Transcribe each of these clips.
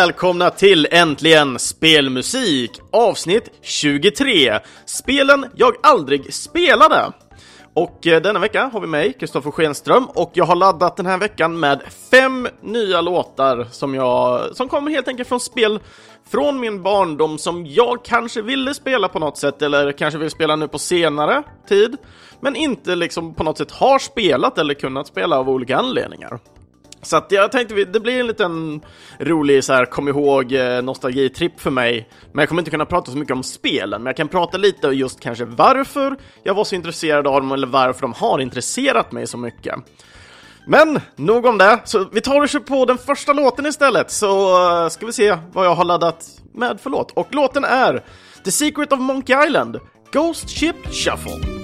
välkomna till Äntligen Spelmusik avsnitt 23 Spelen jag aldrig spelade. Och eh, denna vecka har vi mig, Kristoffer Schenström, och jag har laddat den här veckan med fem nya låtar som jag, som kommer helt enkelt från spel från min barndom som jag kanske ville spela på något sätt, eller kanske vill spela nu på senare tid, men inte liksom på något sätt har spelat eller kunnat spela av olika anledningar. Så att jag tänkte det blir en liten rolig så här kom ihåg eh, nostalgitripp för mig. Men jag kommer inte kunna prata så mycket om spelen, men jag kan prata lite om just kanske varför jag var så intresserad av dem eller varför de har intresserat mig så mycket. Men nog om det, så vi tar och kör på den första låten istället så eh, ska vi se vad jag har laddat med för låt. Och låten är The Secret of Monkey Island, Ghost Ship Shuffle.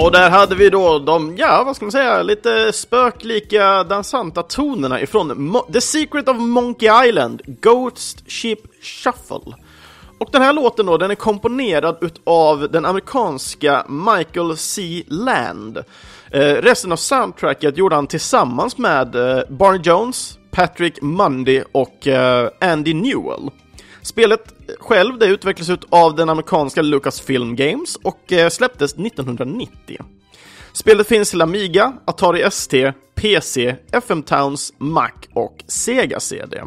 Ja, och där hade vi då de, ja vad ska man säga, lite spöklika dansanta tonerna ifrån Mo The Secret of Monkey Island, Ghost Ship Shuffle. Och den här låten då, den är komponerad utav den amerikanska Michael C. Land. Eh, resten av soundtracket gjorde han tillsammans med eh, Barney Jones, Patrick Mundy och eh, Andy Newell. Spelet själv det utvecklades ut av den amerikanska Lucasfilm Games och eh, släpptes 1990. Spelet finns till Amiga, Atari ST, PC, FM Towns, Mac och Sega CD.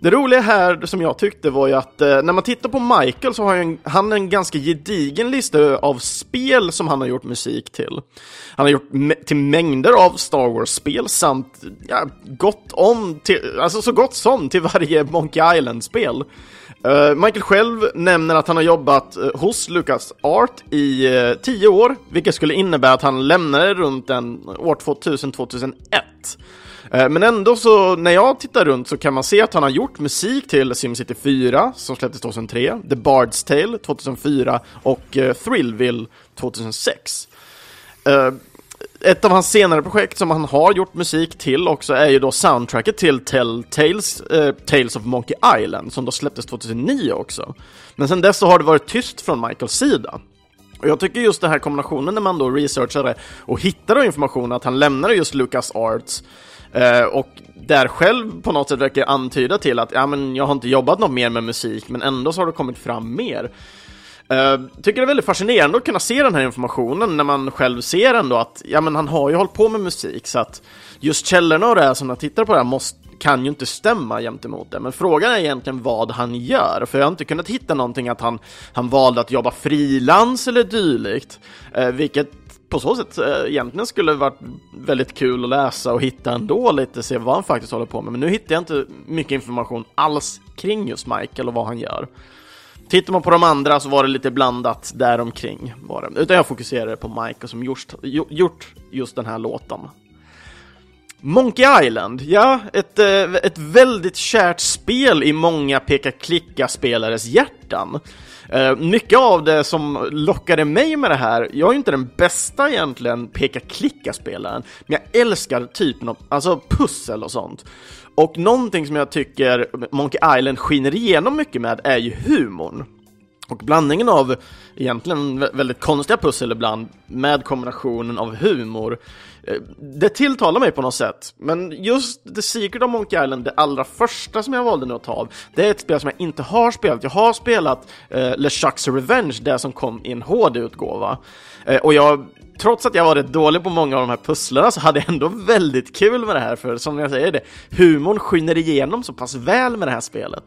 Det roliga här som jag tyckte var ju att eh, när man tittar på Michael så har en, han en ganska gedigen lista av spel som han har gjort musik till. Han har gjort till mängder av Star Wars-spel samt ja, gott om, till, alltså så gott som till varje Monkey Island-spel. Uh, Michael själv nämner att han har jobbat uh, hos Lucas Art i uh, tio år, vilket skulle innebära att han lämnade runt en år 2000-2001. Eh, men ändå så, när jag tittar runt så kan man se att han har gjort musik till SimCity 4, som släpptes 2003, The Bard's Tale 2004 och eh, Thrillville 2006 eh, ett av hans senare projekt som han har gjort musik till också är ju då soundtracket till Telltales eh, Tales of Monkey Island som då släpptes 2009 också. Men sen dess så har det varit tyst från Michaels sida. Och jag tycker just den här kombinationen när man då researchade och hittade information att han lämnade just Lucas Arts eh, och där själv på något sätt verkar antyda till att ja, men jag har inte jobbat något mer med musik men ändå så har det kommit fram mer. Uh, tycker det är väldigt fascinerande att kunna se den här informationen när man själv ser ändå att ja, men han har ju hållit på med musik så att just källorna och det här som jag tittar på det här måste, kan ju inte stämma gentemot det. Men frågan är egentligen vad han gör, för jag har inte kunnat hitta någonting att han, han valde att jobba frilans eller dylikt, uh, vilket på så sätt eh, egentligen skulle varit väldigt kul att läsa och hitta ändå lite, se vad han faktiskt håller på med. Men nu hittar jag inte mycket information alls kring just Michael och vad han gör. Tittar man på de andra så var det lite blandat däromkring. Var det. Utan jag fokuserade på Michael som gjort, gjort just den här låten. Monkey Island, ja, ett, eh, ett väldigt kärt spel i många peka-klicka-spelares hjärtan. Eh, mycket av det som lockade mig med det här, jag är ju inte den bästa egentligen peka-klicka-spelaren, men jag älskar typen av, alltså pussel och sånt. Och någonting som jag tycker Monkey Island skiner igenom mycket med är ju humorn. Och blandningen av egentligen väldigt konstiga pussel ibland med kombinationen av humor eh, det tilltalar mig på något sätt, men just The Secret of Monkey Island, det allra första som jag valde nu att ta av, det är ett spel som jag inte har spelat. Jag har spelat eh, LeChucks Revenge, det som kom i en HD-utgåva. Eh, och jag, trots att jag var rätt dålig på många av de här pusslerna så hade jag ändå väldigt kul med det här, för som jag säger det, humorn skiner igenom så pass väl med det här spelet.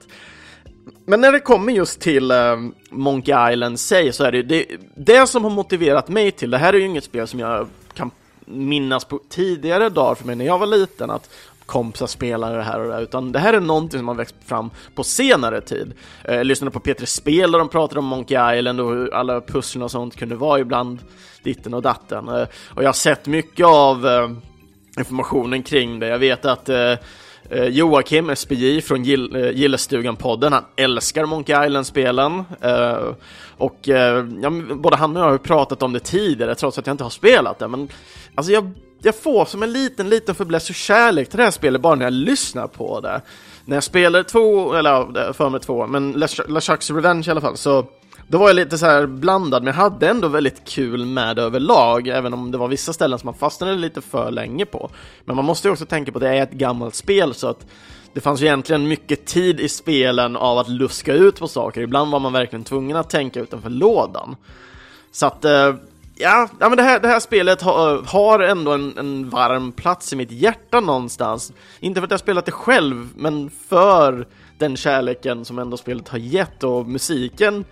Men när det kommer just till uh, Monkey Island sig så är det, det det som har motiverat mig till, det här är ju inget spel som jag kan minnas på tidigare dagar för mig när jag var liten, att kompisar spelar det här och det här, utan det här är någonting som har växt fram på senare tid. Eh, jag lyssnade på Peter Spel och de pratade om Monkey Island och hur alla pusslen och sånt kunde vara ibland ditten och datten. Eh, och jag har sett mycket av informationen kring det. Jag vet att Eh, Joakim SPJ från Gill, eh, Gillestugan-podden, han älskar Monkey Island-spelen. Eh, och eh, ja, både han och jag har pratat om det tidigare, trots att jag inte har spelat det. Men alltså jag, jag får som en liten, liten förbläss och kärlek till det här spelet bara när jag lyssnar på det. När jag spelar två, eller för mig två, men LeChucks Revenge i alla fall, så då var jag lite så här blandad, men jag hade ändå väldigt kul med det överlag, även om det var vissa ställen som man fastnade lite för länge på. Men man måste ju också tänka på att det är ett gammalt spel, så att det fanns ju egentligen mycket tid i spelen av att luska ut på saker. Ibland var man verkligen tvungen att tänka utanför lådan. Så att, eh, ja, ja men det här, det här spelet har, eh, har ändå en, en, varm plats i mitt hjärta någonstans. Inte för att jag spelat det själv, men för den kärleken som ändå spelet har gett och musiken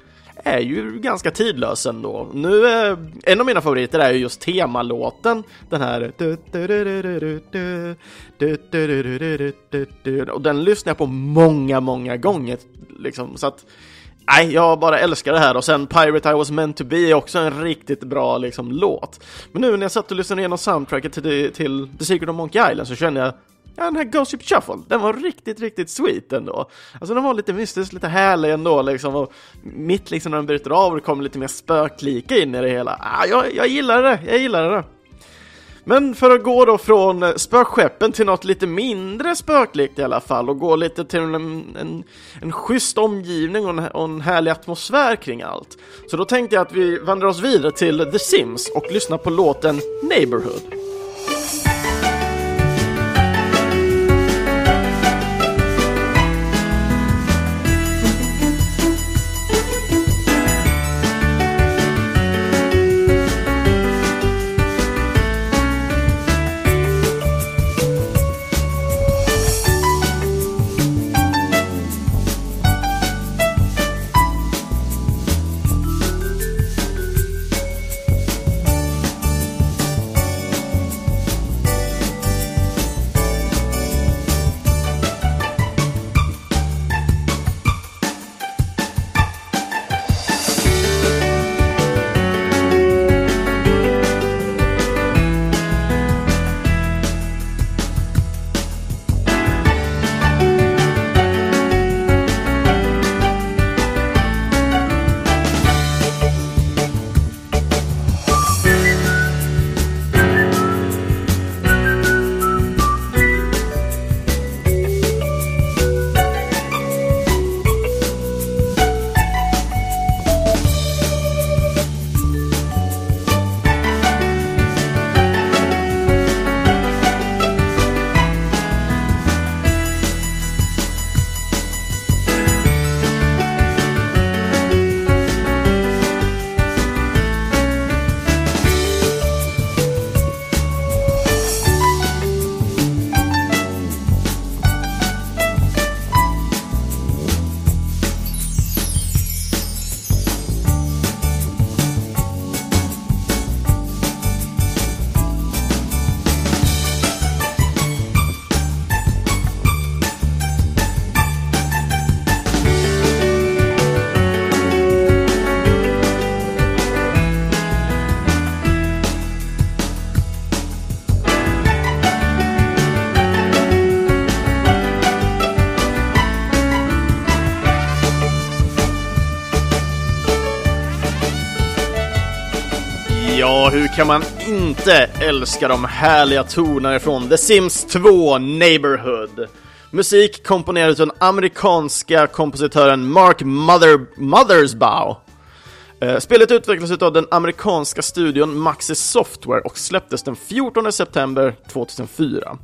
är ju ganska tidlös ändå. Nu, eh, en av mina favoriter är ju just temalåten, den här och den lyssnar jag på många, många gånger liksom, så att Nej, jag bara älskar det här och sen Pirate I was meant to be är också en riktigt bra liksom låt. Men nu när jag satt och lyssnade igenom soundtracket till, till The Secret of Monkey Island så känner jag Ja, den här Gossip Shuffle, den var riktigt, riktigt sweet ändå. Alltså den var lite mystisk, lite härlig ändå liksom och mitt liksom när den bryter av och det kommer lite mer spöklika in i det hela. Ah, jag, jag gillar det, jag gillar det. Men för att gå då från eh, spökskeppen till något lite mindre spöklikt i alla fall och gå lite till en, en, en schysst omgivning och en, och en härlig atmosfär kring allt. Så då tänkte jag att vi vandrar oss vidare till The Sims och lyssnar på låten Neighborhood. Kan man inte älska de härliga tonerna från The Sims 2 Neighborhood? Musik komponerad av den amerikanska kompositören Mark Mother Mothersbaugh. Eh, spelet utvecklades av den amerikanska studion Maxi Software och släpptes den 14 september 2004.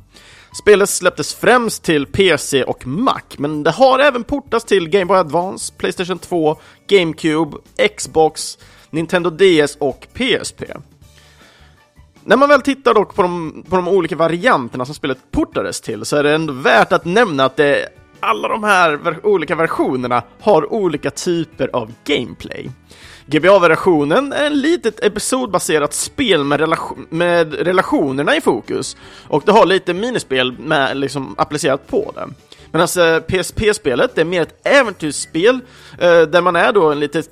Spelet släpptes främst till PC och Mac, men det har även portats till Game Boy Advance, Playstation 2, GameCube, Xbox, Nintendo DS och PSP. När man väl tittar dock på de, på de olika varianterna som spelet portades till så är det ändå värt att nämna att det, alla de här ver olika versionerna har olika typer av gameplay. GBA-versionen är en litet episodbaserat spel med, relation med, relationerna i fokus och det har lite minispel med, liksom, applicerat på det. Men alltså PSP-spelet är mer ett äventyrsspel eh, där man är då en lite,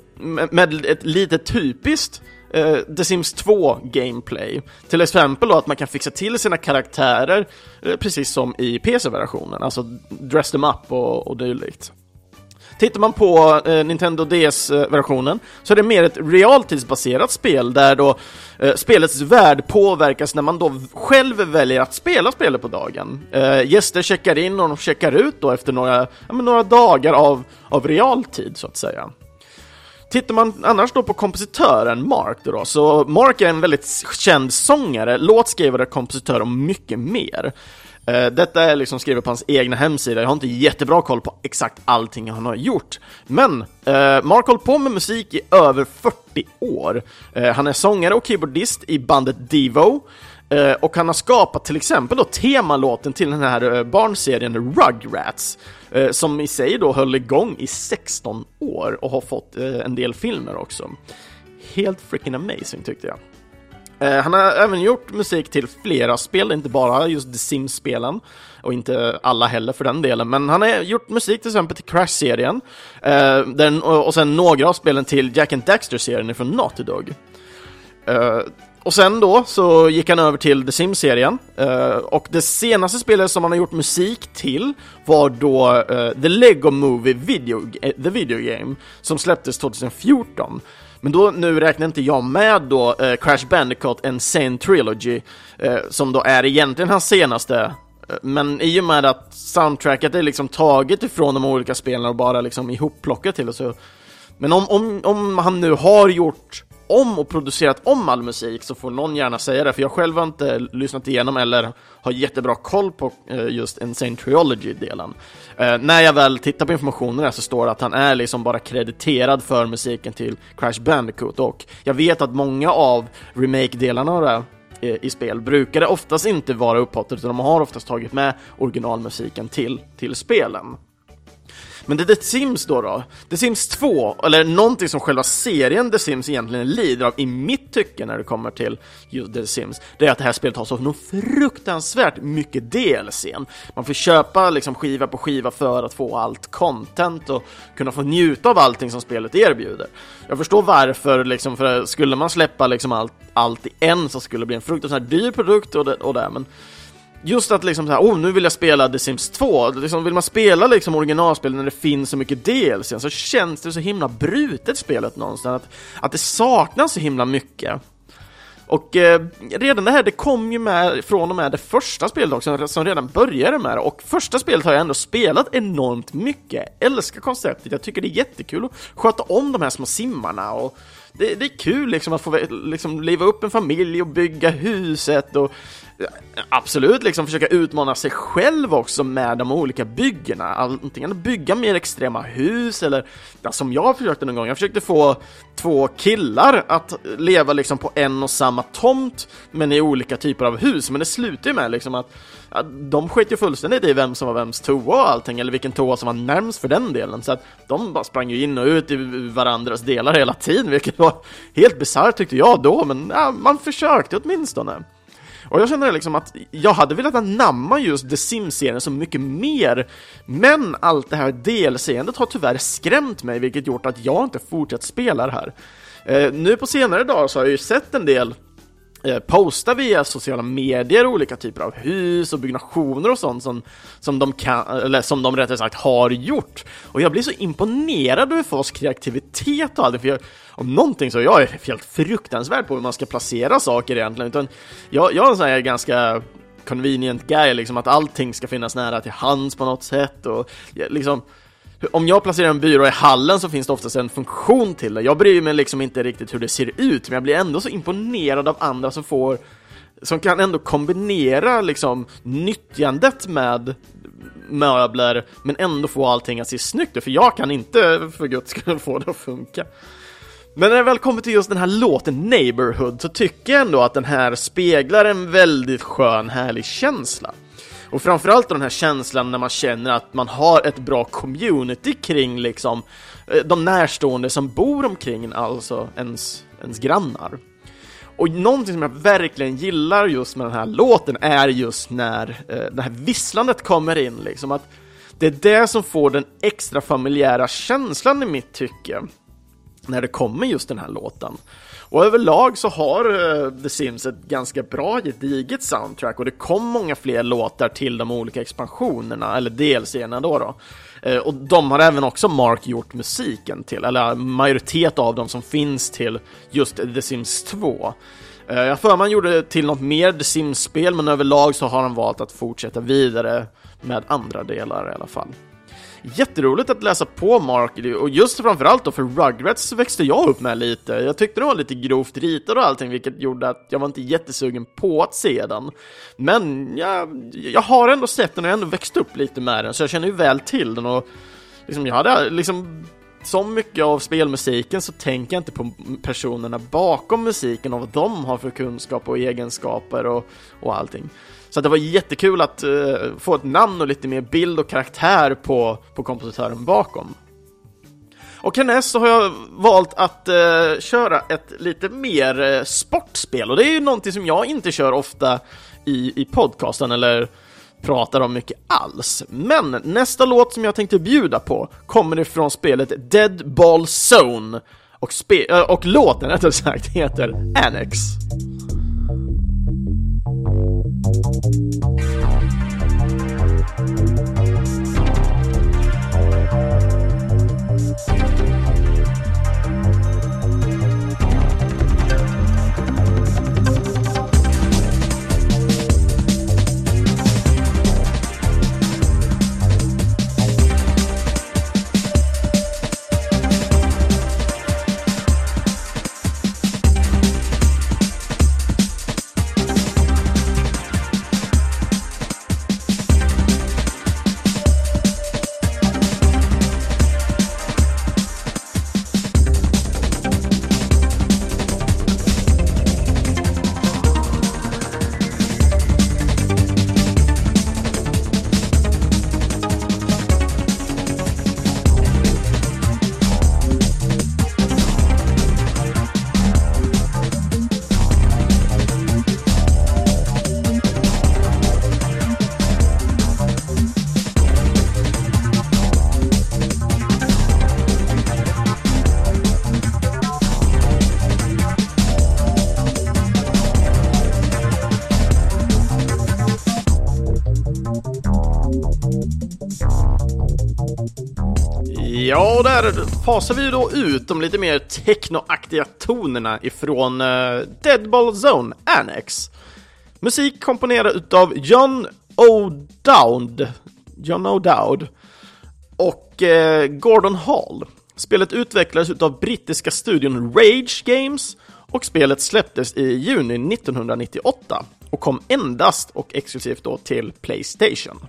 med ett lite typiskt eh, The Sims 2 gameplay. Till exempel då att man kan fixa till sina karaktärer eh, precis som i PC-versionen, alltså dress them up och, och dylikt. Tittar man på eh, Nintendo DS-versionen eh, så är det mer ett realtidsbaserat spel där då eh, spelets värld påverkas när man då själv väljer att spela spelet på dagen. Eh, gäster checkar in och de checkar ut då efter några, ja, några dagar av, av realtid så att säga. Tittar man annars då på kompositören Mark då, så Mark är en väldigt känd sångare, låtskrivare, kompositör och mycket mer. Eh, detta är liksom skrivet på hans egna hemsida, jag har inte jättebra koll på exakt allting han har gjort. Men eh, Mark har hållit på med musik i över 40 år. Eh, han är sångare och keyboardist i bandet Devo. och han har skapat till exempel då temalåten till den här barnserien Rugrats, Eh, som i sig då höll igång i 16 år och har fått eh, en del filmer också. Helt freaking amazing tyckte jag. Eh, han har även gjort musik till flera spel, inte bara just The Sims-spelen, och inte alla heller för den delen, men han har gjort musik till exempel till Crash-serien, och sen några av spelen till Jack and Daxter-serien från Naughty Dog. Och sen då så gick han över till The Sims-serien, eh, och det senaste spelet som han har gjort musik till var då eh, The Lego Movie Video, eh, The Video Game, som släpptes 2014. Men då, nu räknar inte jag med då uh, Crash Bandicoot Insane Trilogy, som då är egentligen hans senaste men i och med att soundtracket är liksom taget ifrån de olika spelen och bara liksom ihopplockat till och så Men om, om, om han nu har gjort om och producerat om all musik så får någon gärna säga det, för jag själv har inte lyssnat igenom eller har jättebra koll på eh, just Insane Triology-delen. Eh, när jag väl tittar på informationen så står det att han är liksom bara krediterad för musiken till Crash Bandicoot och jag vet att många av remake-delarna eh, i spel brukar det oftast inte vara upphottade utan de har oftast tagit med originalmusiken till, till spelen. Men det The Sims då, då? The Sims 2, eller någonting som själva serien The Sims egentligen lider av i mitt tycke när det kommer till just The Sims, det är att det här spelet har så fruktansvärt mycket DLC. Man får köpa liksom skiva på skiva för att få allt content och kunna få njuta av allting som spelet erbjuder. Jag förstår varför, liksom, för skulle man släppa liksom allt, allt i en så skulle det bli en fruktansvärt dyr produkt och det, och det men just att liksom såhär, oh nu vill jag spela The Sims 2, liksom, vill man spela liksom originalspelet när det finns så mycket DLC så känns det så himla brutet spelet någonstans, att, att det saknas så himla mycket. Och eh, redan det här, det kom ju med från och med det första spelet också, som redan började med det. Och första spelet har jag ändå spelat enormt mycket. Jag älskar konceptet, jag tycker det är jättekul att sköta om de här små simmarna och det, det är kul liksom att få liksom, leva upp en familj och bygga huset och absolut liksom försöka utmana sig själv också med de olika byggena. Antingen bygga mer extrema hus eller ja, som jag försökte någon gång. Jag försökte få två killar att leva liksom på en och samma tomt men i olika typer av hus. Men det slutar ju med liksom att de sket ju fullständigt i vem som var vems toa och allting eller vilken toa som var närmst för den delen. Så att de bara sprang ju in och ut i varandras delar hela tiden vilket var helt bisarrt tyckte jag då men ja, man försökte åtminstone. Och jag känner liksom att jag hade velat anamma just The Sims-serien så mycket mer, men allt det här delseendet har tyvärr skrämt mig, vilket gjort att jag inte fortsatt spela det här. Eh, nu på senare dagar så har jag ju sett en del Eh, Posta via sociala medier olika typer av hus och byggnationer och sånt som, som, de kan, eller som de rättare sagt har gjort. Och jag blir så imponerad över folks kreativitet och allt, för jag, om någonting så jag är helt fruktansvärd på hur man ska placera saker egentligen, utan jag, jag är en sån här ganska convenient guy, liksom att allting ska finnas nära till hands på något sätt och liksom om jag placerar en byrå i hallen så finns det oftast en funktion till det. Jag bryr mig liksom inte riktigt hur det ser ut, men jag blir ändå så imponerad av andra som får som kan ändå kombinera liksom nyttjandet med möbler men ändå få allting att se snyggt ut, för jag kan inte för guds skull få det att funka. Men när det väl kommer till just den här låten Neighborhood så tycker jag ändå att den här speglar en väldigt skön, härlig känsla. Och framförallt den här känslan när man känner att man har ett bra community kring liksom eh, de närstående som bor omkring alltså ens, ens grannar. Och någonting som jag verkligen gillar just med den här låten är just när eh, det här visslandet kommer in, liksom att det är det som får den extra familjära känslan i mitt tycke när det kommer just den här låten. Och överlag så har eh, The Sims ett ganska bra gediget soundtrack och det kom många fler låtar till de olika expansionerna, eller delserierna då. då. Eh, och de har även också Mark gjort musiken till, eller majoritet av dem som finns till just The Sims 2. Eh, jag för man gjorde till något mer The Sims-spel, men överlag så har han valt att fortsätta vidare med andra delar i alla fall. Jätteroligt att läsa på Mark, och just framförallt då för Rugrats växte jag upp med lite. Jag tyckte det var lite grovt ritad och allting, vilket gjorde att jag var inte jättesugen på att se den. Men jag, jag har ändå sett den och jag har ändå växt upp lite med den, så jag känner ju väl till den och liksom, jag hade liksom som mycket av spelmusiken så tänker jag inte på personerna bakom musiken och vad de har för kunskap och egenskaper och, och allting. Så det var jättekul att uh, få ett namn och lite mer bild och karaktär på, på kompositören bakom. Och härnäst så har jag valt att uh, köra ett lite mer uh, sportspel och det är ju någonting som jag inte kör ofta i, i podcasten eller pratar om mycket alls. Men nästa låt som jag tänkte bjuda på kommer ifrån spelet Dead Ball Zone och, spe eh, och låten rättare sagt heter Annex. Där fasar vi då ut de lite mer technoaktiga tonerna ifrån uh, Deadball Zone Annex. Musik komponerad utav John O'Dowd, John O'Dowd och uh, Gordon Hall. Spelet utvecklades utav brittiska studion Rage Games och spelet släpptes i juni 1998 och kom endast och exklusivt då till Playstation.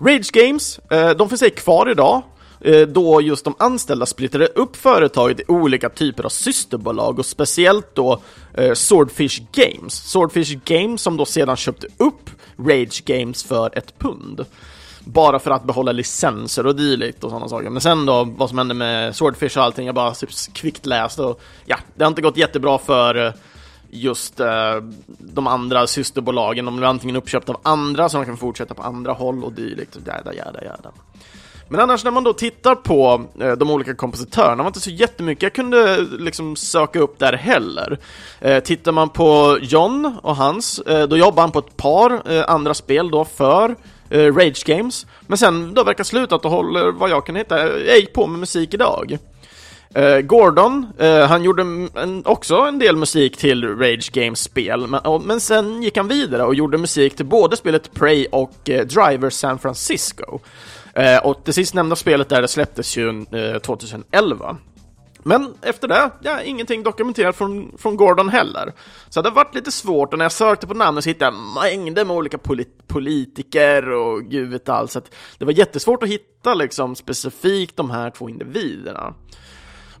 Rage Games, eh, de finns kvar idag Eh, då just de anställda splittrade upp företaget i olika typer av systerbolag och speciellt då eh, Swordfish Games. Swordfish Games som då sedan köpte upp Rage Games för ett pund. Bara för att behålla licenser och dylikt och sådana saker. Men sen då, vad som hände med Swordfish och allting, jag bara typ kvickt läst och ja, det har inte gått jättebra för eh, just eh, de andra systerbolagen. De blev antingen uppköpta av andra så de kan fortsätta på andra håll och dylikt. Jäda, jäda, jäda. Men annars när man då tittar på eh, de olika kompositörerna var inte så jättemycket jag kunde liksom söka upp där heller. Eh, tittar man på John och hans, eh, då jobbar han på ett par eh, andra spel då för eh, Rage Games. Men sen då verkar slutat och håller vad jag kan hitta, ej på med musik idag. Eh, Gordon, eh, han gjorde en, också en del musik till Rage Games-spel, men, men sen gick han vidare och gjorde musik till både spelet Prey och eh, Driver San Francisco. Eh, och det sist nämnda spelet där det släpptes ju eh, 2011. Men efter det, ja, ingenting dokumenterat från, från Gordon heller. Så det har varit lite svårt och när jag sökte på namnet så hittade jag mängder med olika polit politiker och gud vet allt. Så det var jättesvårt att hitta liksom specifikt de här två individerna.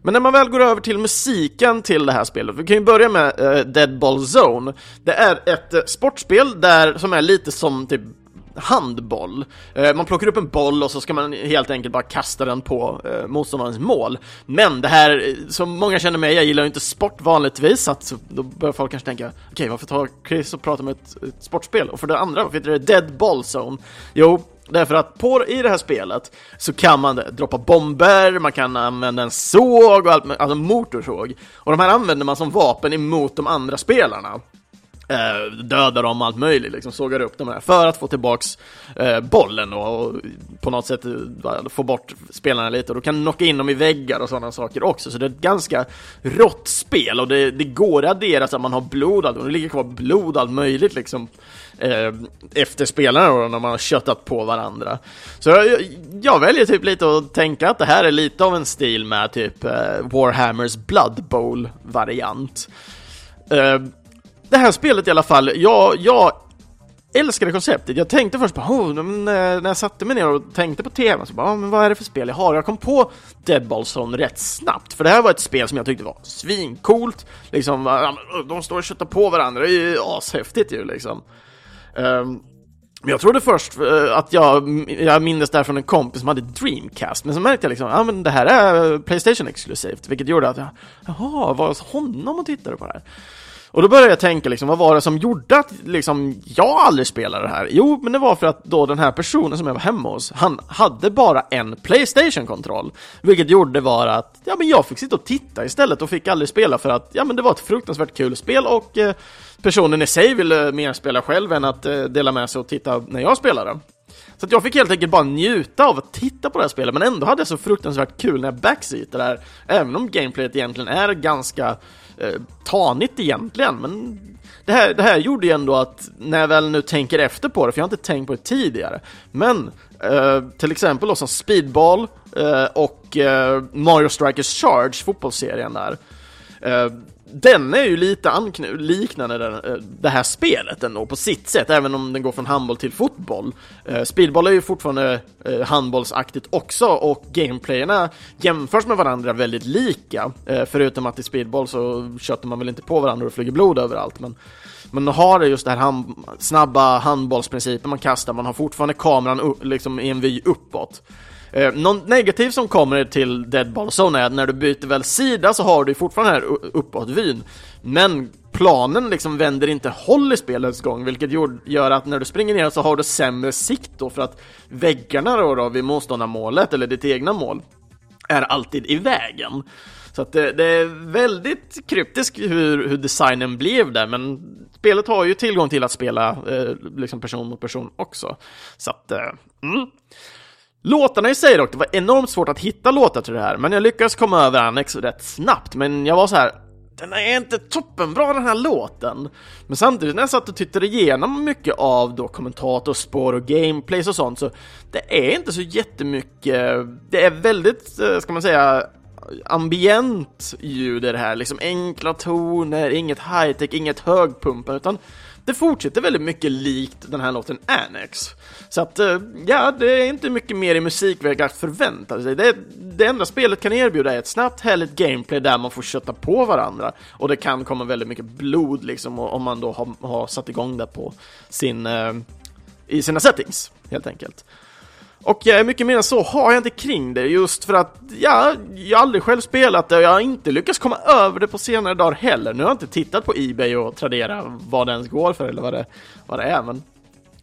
Men när man väl går över till musiken till det här spelet, vi kan ju börja med eh, uh, Dead Ball Zone. Det är ett uh, sportspel där, som är lite som typ handboll. Eh, man plockar upp en boll och så ska man helt enkelt bara kasta den på eh, motståndarens mål. Men det här, eh, som många känner mig, jag gillar ju inte sport vanligtvis, så att då börjar folk kanske tänka, okej okay, varför tar Chris och pratar om ett, ett sportspel? Och för det andra, varför heter det Dead Ball Zone? Jo, Därför att på, i det här spelet så kan man droppa bomber, man kan använda en såg, och allt, alltså motorsåg. Och de här använder man som vapen emot de andra spelarna eh, dödar dem allt möjligt, liksom sågar upp dem här för att få tillbaks eh, bollen och, och, på något sätt eh, få bort spelarna lite och då kan knocka in dem i väggar och sådana saker också, så det är ett ganska rått spel och det, det går att addera så att man har blod, och det ligger kvar blod allt möjligt liksom eh, efter spelarna då, när man har köttat på varandra. Så jag, jag, väljer typ lite att tänka att det här är lite av en stil med typ eh, Warhammers Blood Bowl-variant. Eh, det här spelet i alla fall, jag, jag älskade konceptet. Jag tänkte först på, oh, eh, när jag satte mig ner och tänkte på temat så bara, oh, men vad är det för spel jag har? Jag kom på Dead Ballzone rätt snabbt, för det här var ett spel som jag tyckte var svincoolt. Liksom, de står och köttar på varandra, det är ju ashäftigt ju liksom. Um, jag trodde först eh, att jag, jag minns det här från en kompis som hade Dreamcast, men så märkte jag liksom, ja ah, men det här är eh, Playstation exklusivt, vilket gjorde att jag, jaha, var hos honom och tittade på det här. Och då började jag tänka liksom, vad var det som gjorde att liksom, jag aldrig spelade det här? Jo, men det var för att då den här personen som jag var hemma hos, han hade bara en Playstation-kontroll. Vilket gjorde var att, ja men jag fick sitta och titta istället och fick aldrig spela för att, ja men det var ett fruktansvärt kul spel och eh, personen i sig ville mer spela själv än att eh, dela med sig och titta när jag spelade. Så jag fick helt enkelt bara njuta av att titta på det här spelet, men ändå hade jag så fruktansvärt kul när jag backseatade där, även om gameplayet egentligen är ganska eh, tanigt egentligen, men det här, det här gjorde ju ändå att när jag väl nu tänker efter på det, för jag har inte tänkt på det tidigare, men eh, till exempel då som Speedball eh, och eh, Mario Strikers Charge, fotbollsserien där, eh, den är ju lite liknande den, eh, det här spelet ändå på sitt sätt, även om den går från handboll till fotboll. Eh, speedball är ju fortfarande eh, handbollsaktigt också och gameplayerna jämförs med varandra väldigt lika. Förutom att i speedball så köttar man väl inte på varandra och flyger blod överallt. Men man har det just det här hand, snabba handbollsprincipen man kastar, man har fortfarande kameran liksom i en vy uppåt. Eh, något negativt som kommer till Dead Ball Zone är att när du byter väl sida så har du fortfarande den här uppåtvyn. Men planen liksom vänder inte håll i spelets gång, vilket gör att när du springer ner så har du sämre sikt då för att väggarna då, då vid motståndarmålet, eller ditt egna mål, är alltid i vägen. Så att det, det är väldigt kryptiskt hur, hur, designen blev där, men spelet har ju tillgång till att spela eh, liksom person mot person också. Så att, eh, mm. Låtarna i sig dock, det var enormt svårt att hitta låtar till det här, men jag lyckades komma över Annex rätt snabbt, men jag var så här. Den är inte toppenbra den här låten. Men samtidigt när jag satt och tittade igenom mycket av då kommentatorspår och gameplays och sånt så det är inte så jättemycket, det är väldigt, eh, ska man säga, ambient ljud i det här, liksom enkla toner, inget high-tech, inget högpumpa, utan det fortsätter väldigt mycket likt den här låten Annex. Så att, eh, ja, det är inte mycket mer i musikväg att förvänta sig. Det, det enda spelet kan erbjuda är ett snabbt, härligt gameplay där man får kötta på varandra. Och det kan komma väldigt mycket blod liksom, om man då har, har satt igång det på sin, eh, i sina settings, helt enkelt. Och eh, mycket mer än så har jag inte kring det, just för att ja, jag har aldrig själv spelat det och jag har inte lyckats komma över det på senare dagar heller. Nu har jag inte tittat på Ebay och Tradera vad det ens går för eller vad det, vad det är, men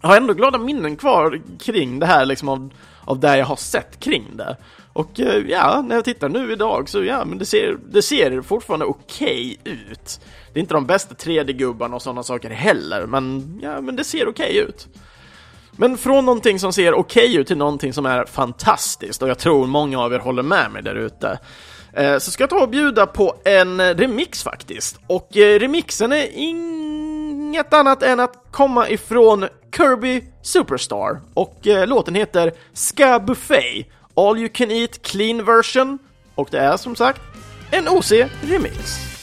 jag har ändå glada minnen kvar kring det här liksom av, av det jag har sett kring det. Och eh, ja, när jag tittar nu idag så ja, men det ser, det ser fortfarande okej okay ut. Det är inte de bästa 3D-gubbarna och sådana saker heller, men ja, men det ser okej okay ut. Men från någonting som ser okej okay ut till någonting som är fantastiskt och jag tror många av er håller med mig där ute. Eh, så ska jag ta och bjuda på en remix faktiskt. Och eh, remixen är inget annat än att komma ifrån Kirby Superstar. Och eh, låten heter Ska Buffet, All You Can Eat Clean Version. Och det är som sagt en OC-remix.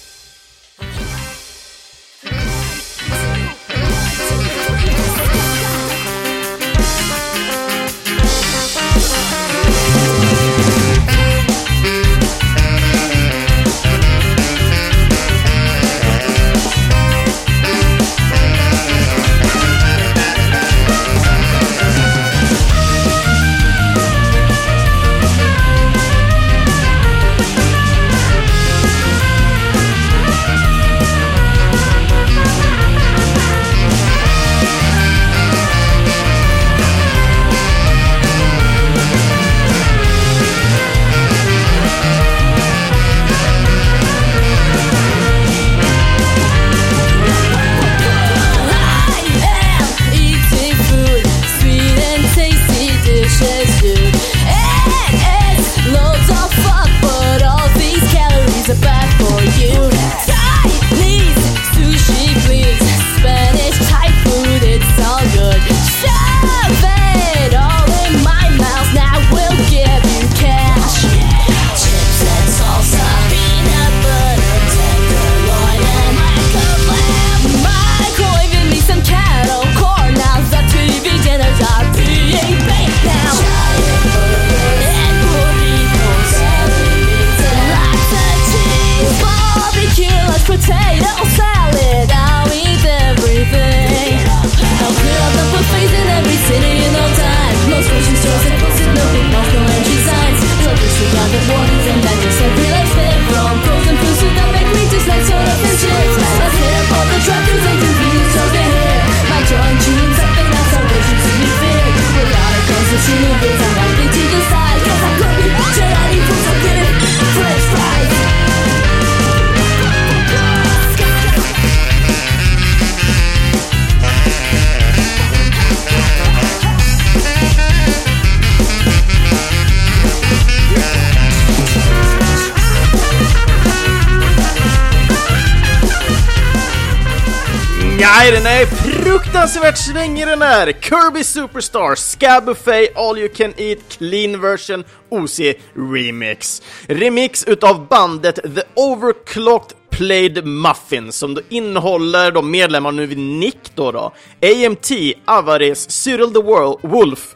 Nej, den är fruktansvärt svängig den här! Kirby Superstar, Scabuffet, All You Can Eat, Clean Version, OC Remix. Remix utav bandet The Overclocked Played Muffin som då innehåller de medlemmar nu vid Nick då då, AMT, Avaris, Cyril the World, Wolf,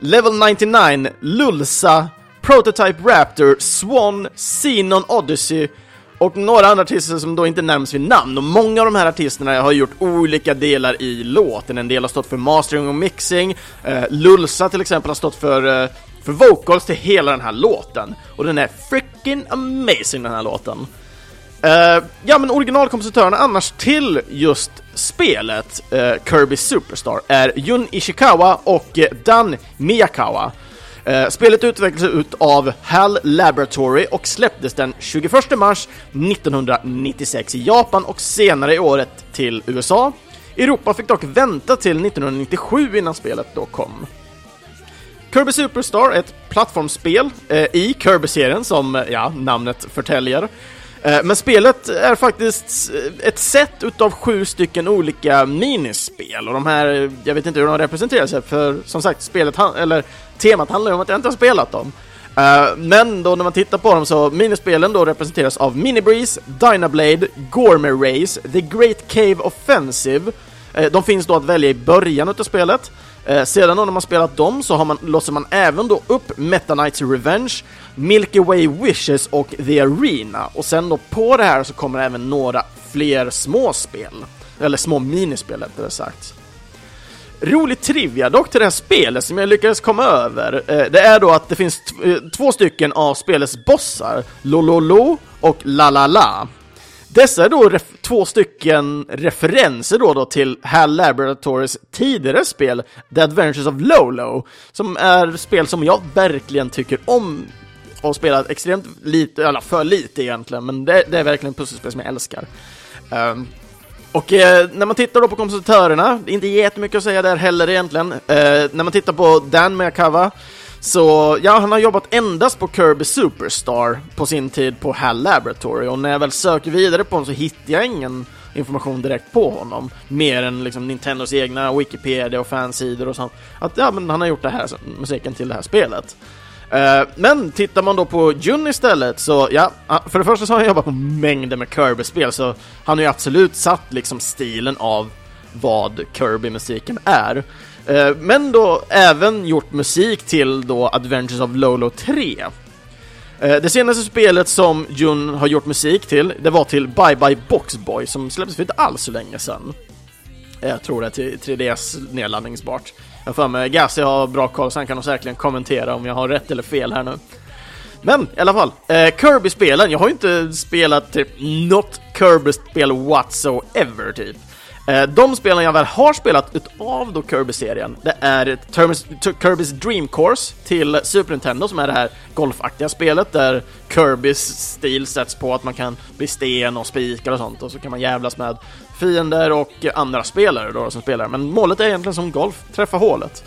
Level 99, Lulsa, Prototype Raptor, Swan, Xenon Odyssey, och några andra artister som då inte nämns vid namn. Och många av de här artisterna har gjort olika delar i låten. En del har stått för mastering och mixing. Eh, Lulsa till exempel har stått för, eh, för vocals till hela den här låten. Och den är freaking amazing den här låten. Eh, ja, men originalkompositörerna annars till just spelet eh, Kirby Superstar är Jun Ishikawa och eh, Dan Miyakawa. Eh, spelet utvecklades ut av HAL Laboratory och släpptes den 21 mars 1996 i Japan och senare i året till USA. Europa fick dock vänta till 1997 innan spelet då kom. Kirby Superstar är ett plattformsspel eh, i Kirby-serien som eh, ja, namnet förtäljer. Eh, men spelet är faktiskt ett set utav sju stycken olika minispel och de här, jag vet inte hur de representerar sig för som sagt spelet, eller temat handlar ju om att jag inte har spelat dem. Eh, men då när man tittar på dem så minispelen då representeras av Mini Breeze, Dynablade, Gourmet Race, The Great Cave Offensive. Eh, de finns då att välja i början utav spelet. Eh, sedan då när man spelat dem så har man, låser man även då upp Meta Knights Revenge, Milky Way Wishes och The Arena. Och sen då på det här så kommer även några fler små spel. Eller små minispel rättare sagt. Rolig trivia dock till det här spelet som jag lyckades komma över, eh, det är då att det finns eh, två stycken av spelets bossar, Lololo och La La La. Dessa är då två stycken referenser då, då till HAL Laboratories tidigare spel The Adventures of Lolo, som är spel som jag verkligen tycker om och spelat extremt lite, eller för lite egentligen, men det, det är verkligen ett pusselspel som jag älskar. Um, och eh, när man tittar då på kompositörerna, det är inte jättemycket att säga där heller egentligen. Eh, när man tittar på Dan Miyakawa så ja, han har jobbat endast på Kirby Superstar på sin tid på HAL Laboratory och när jag väl söker vidare på honom så hittar jag ingen information direkt på honom. Mer än liksom Nintendos egna Wikipedia och fansidor och sånt. Att ja, men han har gjort det här alltså, musiken till det här spelet. Uh, men tittar man då på Jun istället så ja, ah, för det första så har han jobbat på mängder med Kirby-spel så han har ju absolut satt liksom stilen av vad Kirby-musiken är. Eh, men då även gjort musik till då Adventures of Lolo 3. Eh, det senaste spelet som Jun har gjort musik till, det var till Bye Bye Box Boy som släpptes för inte alls så länge sedan. Eh, jag tror det är till 3DS nedladdningsbart. Jag för mig Gassi har bra koll så han kan nog säkerligen kommentera om jag har rätt eller fel här nu. Men i alla fall, eh, Kirby-spelen, jag har ju inte spelat typ något Kirby-spel whatsoever typ. Eh, de spelen jag väl har spelat utav då Kirby-serien, det är Kirby's Dream Course till Super Nintendo som är det här golfaktiga spelet där Kirbys stil sätts på att man kan bli sten och spikar och sånt och så kan man jävlas med fiender och andra spelare då som spelar. Men målet är egentligen som golf, träffa hålet.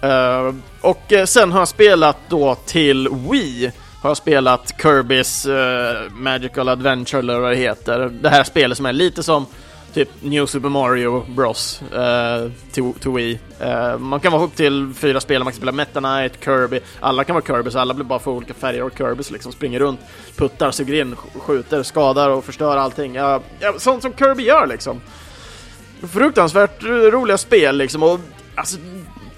Eh, och eh, sen har jag spelat då till Wii har jag spelat Kirby's uh, Magical Adventure eller vad det heter. Det här spelet som är lite som typ New Super Mario Bros uh, till, till Wii. Uh, man kan vara upp till fyra spelare, man kan spela Meta Knight, Kirby, alla kan vara Kirby så alla blir bara för olika färger och Kirbys liksom springer runt, puttar, suger in, skjuter, skadar och förstör allting. Uh, ja, sånt som Kirby gör liksom. Fruktansvärt roliga spel liksom och alltså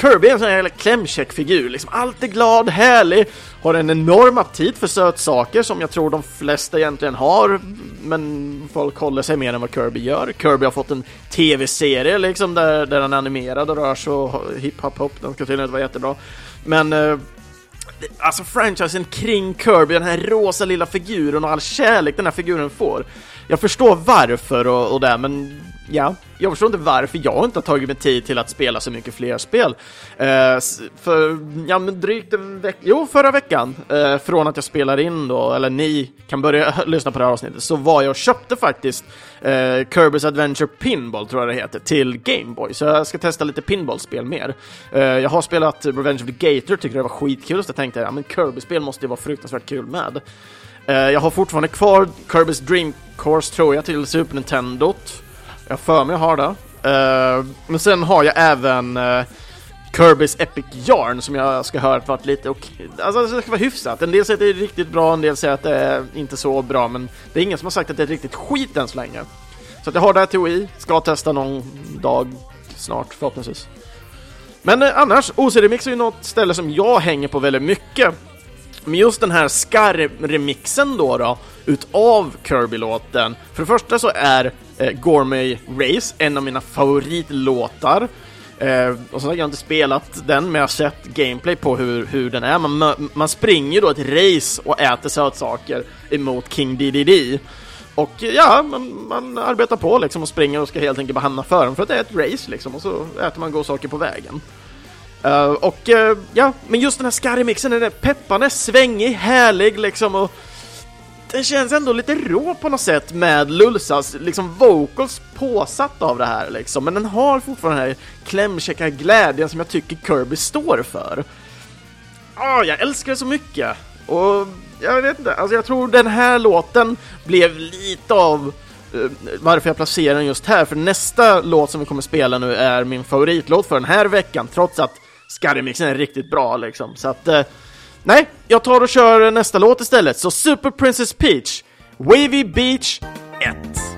Kirby är en sån här jävla klämkäck-figur, liksom alltid glad, härlig, har en enorm aptit för sötsaker som jag tror de flesta egentligen har, men folk håller sig mer än vad Kirby gör. Kirby har fått en tv-serie liksom där, där han är animerad och rör sig och hip hop hop, den ska tydligen inte vara jättebra. Men eh, alltså franchisen kring Kirby, den här rosa lilla figuren och all kärlek den här figuren får. Jag förstår varför och, och det, men ja, jag förstår inte varför jag inte har tagit mig tid till att spela så mycket fler spel. Uh, för, ja men drygt en vecka, jo förra veckan, uh, från att jag spelar in då, eller ni kan börja lyssna på det här avsnittet, så var jag och köpte faktiskt uh, Kirby's Adventure Pinball, tror jag det heter, till Gameboy. Så jag ska testa lite pinballspel mer. jag har spelat Revenge of the Gator, tyckte det var skitkul, så jag tänkte, ja men Kirby-spel måste ju vara fruktansvärt kul med. Eh, jag har fortfarande kvar Kirby's Dream Course, tror jag, till Super Nintendo. Jag för mig jag har det. Eh, men sen har jag även eh, Kirby's Epic Yarn som jag ska höra varit lite och alltså det ska vara hyfsat. En del säger att det är riktigt bra, en del säger att det är inte så bra, men det är ingen som har sagt att det är riktigt skit än så länge. Så att jag har det här till Wii, ska testa någon dag snart förhoppningsvis. Men eh, annars, OCD Mix är ju något ställe som jag hänger på väldigt mycket. Men just den här Scar-remixen då, då utav Kirby-låten. För det första så är eh, Gourmet Race en av mina favoritlåtar. Eh, och så har jag inte spelat den, men jag har sett gameplay på hur, hur den är. Man, man springer då ett race och äter sötsaker emot King DDD. Och ja, man, man arbetar på liksom och springer och ska helt enkelt bara hamna för dem för att det är ett race liksom och så äter man godsaker på vägen. Uh, och uh, ja, men just den här skarrmixen den är peppande, svängig, härlig liksom och den känns ändå lite rå på något sätt med Lulsas liksom vocals påsatt av det här liksom, men den har fortfarande den här klämkäcka glädjen som jag tycker Kirby står för. Ah, jag älskar det så mycket! Och jag vet inte, alltså jag tror den här låten blev lite av uh, varför jag placerar den just här, för nästa låt som vi kommer spela nu är min favoritlåt för den här veckan, trots att Skarremixen är riktigt bra liksom, så att eh, Nej, jag tar och kör nästa låt istället. Så Super Princess Peach, Wavy Beach 1.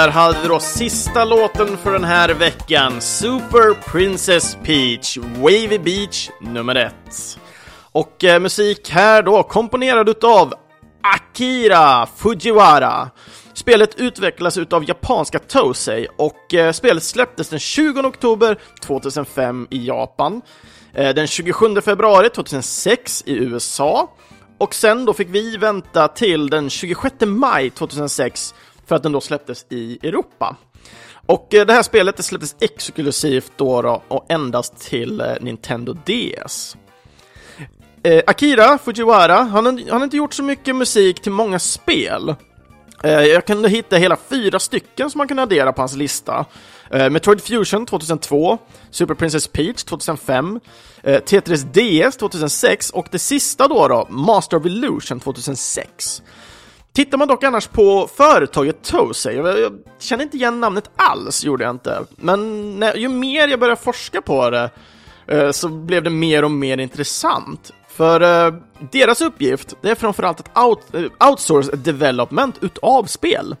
Där hade vi då sista låten för den här veckan. Super Princess Peach, Wavy Beach nummer ett. Och eh, musik här då komponerad utav Akira Fujiwara. Spelet utvecklas utav japanska Tosei och eh, spelet släpptes den 20 oktober 2005 i Japan, eh, den 27 februari 2006 i USA och sen då fick vi vänta till den 26 maj 2006 för att den då släpptes i Europa. Och eh, det här spelet det släpptes exklusivt då, då och endast till eh, Nintendo DS. Eh, Akira Fujiwara, han, han har inte gjort så mycket musik till många spel. Eh, jag kunde hitta hela fyra stycken som man kunde addera på hans lista. Eh, Metroid Fusion 2002, Super Princess Peach 2005, eh, Tetris DS 2006 och det sista då, då Master of Illusion 2006. Tittar man dock annars på företaget Tosei, jag, jag känner inte igen namnet alls, gjorde jag inte. Men när, ju mer jag började forska på det eh, så blev det mer och mer intressant. För eh, deras uppgift, det är framförallt att out, eh, outsource development utav spel.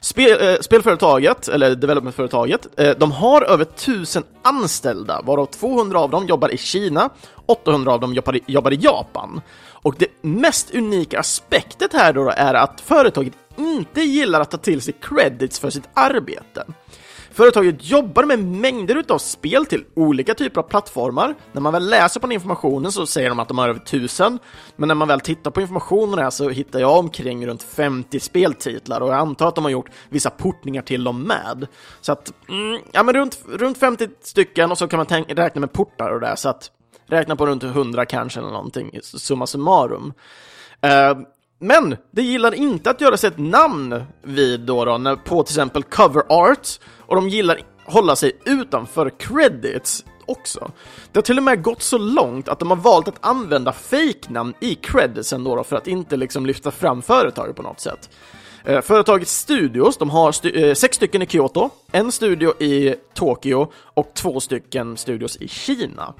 Spel, eh, spelföretaget, eller developmentföretaget, eh, de har över 1000 anställda, varav 200 av dem jobbar i Kina, 800 av dem jobbar i, jobbar i Japan. Och det mest unika aspektet här då är att företaget inte gillar att ta till sig credits för sitt arbete. Företaget jobbar med mängder av spel till olika typer av plattformar. När man väl läser på den informationen så säger de att de har över tusen, men när man väl tittar på informationen här så hittar jag omkring runt 50 speltitlar och jag antar att de har gjort vissa portningar till dem med. Så att, mm, ja men runt, runt 50 stycken och så kan man räkna med portar och det, så att räkna på runt 100 kanske eller någonting, summa summarum. Uh, men det gillar inte att göra sig ett namn vid då, då på till exempel cover art och de gillar hålla sig utanför credits också. Det har till och med gått så långt att de har valt att använda fake-namn i creditsen då, då för att inte liksom lyfta fram företaget på något sätt. Eh, företagets studios, de har stu eh, sex stycken i Kyoto, en studio i Tokyo och två stycken studios i Kina.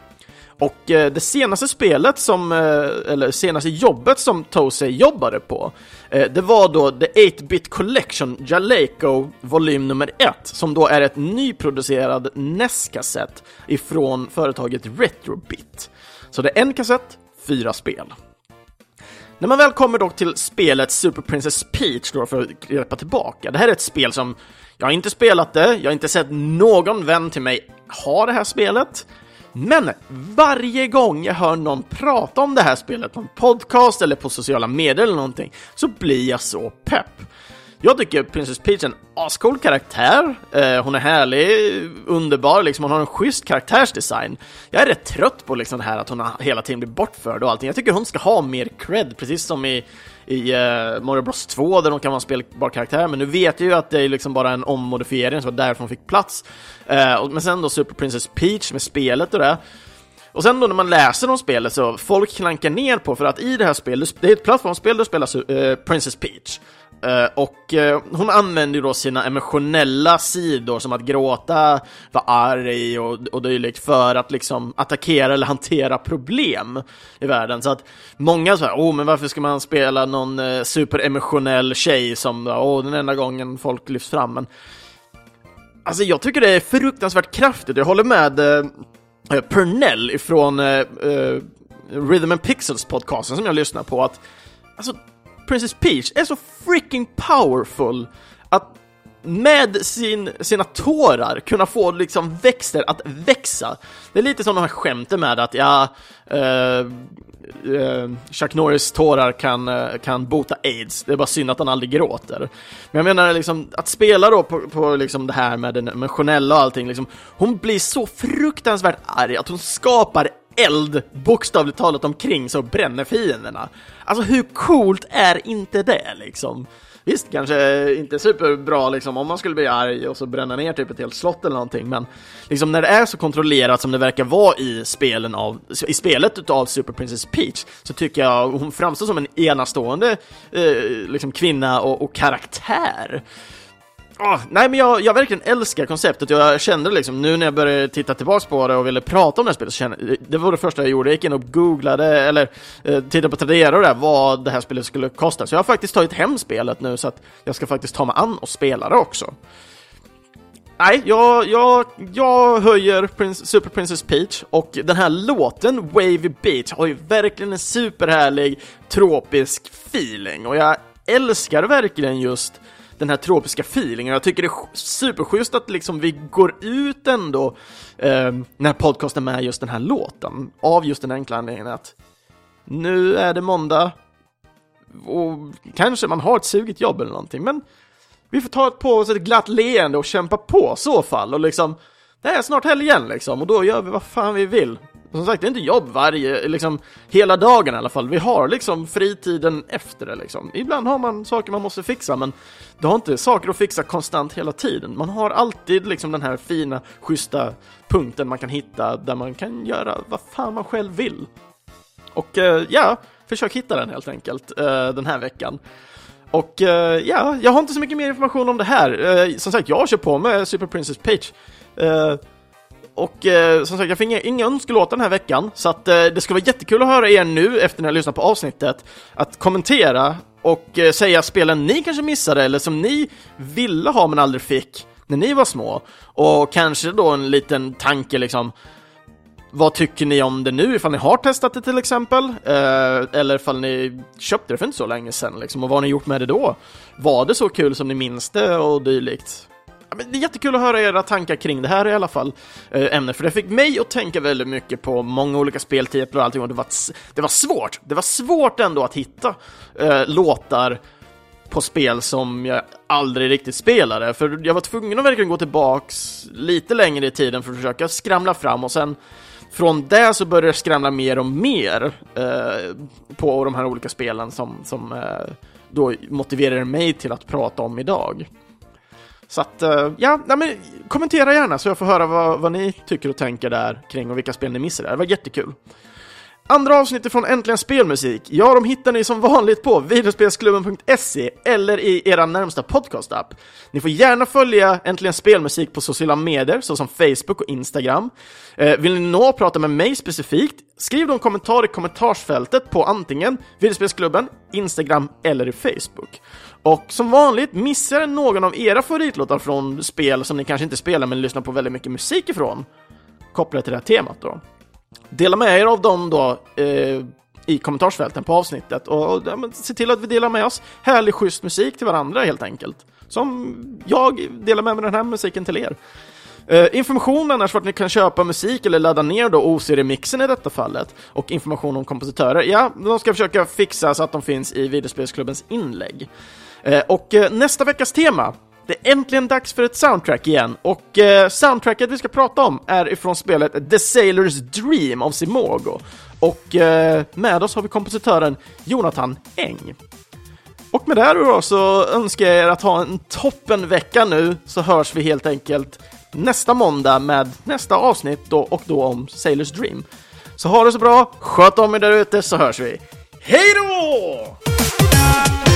Och eh, det senaste spelet som, eh, eller senaste jobbet som Tosei jobbade på, eh, det var då The 8-Bit Collection Jaleco volym nummer 1, som då är ett nyproducerad NES-kassett ifrån företaget Retrobit. Så det är en kassett, fyra spel. När man väl kommer då till spelet Super Princess Peach då för att greppa tillbaka, det här är ett spel som jag har inte spelat det, jag har inte sett någon vän till mig ha det här spelet. Men varje gång jag hör någon prata om det här spelet på en podcast eller på sociala medier eller någonting så blir jag så pepp. Jag tycker Princess Peach är en ascool karaktär. Eh, hon är härlig, underbar, liksom. hon har en schysst karaktärsdesign. Jag är rätt trött på liksom det här att hon hela tiden blir bortförd och allting. Jag tycker hon ska ha mer cred, precis som i, i uh, Mario Bros 2 där de kan vara en spelbar karaktär. Men nu vet jag ju att det är liksom bara en ommodifiering, så var därför hon fick plats. Uh, men sen då Super Princess Peach med spelet och det. Och sen då när man läser om spelet så folk klankar ner på för att i det här spelet, det är ett plattformsspel där spelar uh, Princess Peach. Eh, och eh, hon använder ju då sina emotionella sidor som att gråta, vara arg och, och dylikt för att liksom attackera eller hantera problem i världen. Så att många säger, åh oh, men varför ska man spela någon uh, superemotionell tjej som, åh oh, den enda gången folk lyfts fram. Men alltså jag tycker det är fruktansvärt kraftigt, jag håller med eh, Pernell ifrån Rhythm and Pixels podcasten som jag lyssnar på att alltså Princess Peach är så freaking powerful att med sin, sina tårar kunna få liksom växter att växa. Det är lite som de här skämten med att ja, uh, uh, Chuck Norris tårar kan, uh, kan bota aids, det är bara synd att han aldrig gråter. Men jag menar liksom, att spela då på, på liksom det här med den emotionella och allting, liksom, hon blir så fruktansvärt arg att hon skapar eld bokstavligt talat omkring så bränner fienderna. Alltså hur coolt är inte det liksom? Visst, kanske inte superbra liksom om man skulle bli arg och så bränna ner typ ett helt slott eller någonting, men liksom när det är så kontrollerat som det verkar vara i, spelen av, i spelet utav Super Princess Peach så tycker jag hon framstår som en enastående eh, liksom kvinna och, och karaktär. Oh, nej men jag, jag verkligen älskar konceptet. Jag kände liksom nu när jag började titta tillbaks på det och ville prata om det här spelet så kände, det var det första jag gjorde, jag gick in och googlade eller eh, tittade på Tradera och det vad det här spelet skulle kosta. Så jag har faktiskt tagit hem spelet nu så att jag ska faktiskt ta mig an och spela det också. Nej, jag, jag, jag höjer Prince, Super Princess Peach och den här låten, Wavy Beach, har ju verkligen en superhärlig tropisk feeling. Och jag älskar verkligen just den här tropiska feelingen. Jag tycker det är superschysst att liksom vi går ut ändå eh, när podcasten med just den här låten, av just den enkla anledningen att nu är det måndag och kanske man har ett sugigt jobb eller någonting, men vi får ta på oss ett glatt leende och kämpa på i så fall och liksom det är snart helg igen liksom och då gör vi vad fan vi vill. Som sagt, det är inte jobb varje, liksom hela dagen i alla fall. Vi har liksom fritiden efter det liksom. Ibland har man saker man måste fixa, men du har inte saker att fixa konstant hela tiden. Man har alltid liksom den här fina, schyssta punkten man kan hitta där man kan göra vad fan man själv vill. Och eh, ja, försök hitta den helt enkelt eh, den här veckan. Och eh, ja, jag har inte så mycket mer information om det här. Eh, som sagt, jag kör på med Super Princess Peach. Eh, och eh, som sagt, jag fick inga önskelåtar den här veckan, så att eh, det skulle vara jättekul att höra er nu efter när jag lyssnat på avsnittet, att kommentera och eh, säga spelen ni kanske missade eller som ni ville ha men aldrig fick när ni var små. Och kanske då en liten tanke liksom, vad tycker ni om det nu, ifall ni har testat det till exempel? Eh, eller ifall ni köpte det för inte så länge sedan, liksom, och vad har ni gjort med det då? Var det så kul som ni minns det och dylikt? Men det är jättekul att höra era tankar kring det här i alla fall, eh, ämnet, för det fick mig att tänka väldigt mycket på många olika speltitlar och allting, och det var, det var svårt. Det var svårt ändå att hitta eh, låtar på spel som jag aldrig riktigt spelade, för jag var tvungen att verkligen gå tillbaks lite längre i tiden för att försöka skramla fram och sen från det så började jag skramla mer och mer eh, på de här olika spelen som, som eh, då motiverade mig till att prata om idag. Så att, eh, ja, nej men, kommentera gärna så jag får höra vad, vad ni tycker och tänker där kring och vilka spel ni missade. Det var jättekul. Andra avsnittet från Äntligen Spelmusik, ja, de hittar ni som vanligt på videospelsklubben.se eller i era närmsta podcastapp. Ni får gärna följa Äntligen Spelmusik på sociala medier, såsom Facebook och Instagram. Eh, vill ni nå och prata med mig specifikt, skriv då en kommentar i kommentarsfältet på antingen Videospelsklubben, Instagram eller i Facebook. Och som vanligt, missar någon av era favoritlåtar från spel som ni kanske inte spelar men lyssnar på väldigt mycket musik ifrån, kopplat till det här temat då. Dela med er av dem då eh, i kommentarsfälten på avsnittet och, och ja, se till att vi delar med oss härlig, schysst musik till varandra helt enkelt. Som jag delar med mig den här musiken till er. Eh, information annars vart ni kan köpa musik eller ladda ner då OC-remixen i detta fallet och information om kompositörer, ja, de ska försöka fixa så att de finns i videospelsklubbens inlägg. Eh, och eh, nästa veckas tema det är äntligen dags för ett soundtrack igen och eh, soundtracket vi ska prata om är ifrån spelet The Sailor's Dream av Simogo. Och med oss har vi kompositören Jonathan Eng. Och med det då så önskar jag er att ha en toppenvecka nu så hörs vi helt enkelt nästa måndag med nästa avsnitt då och då om Sailor's Dream. Så ha det så bra, sköt om er där ute så hörs vi. Hej då!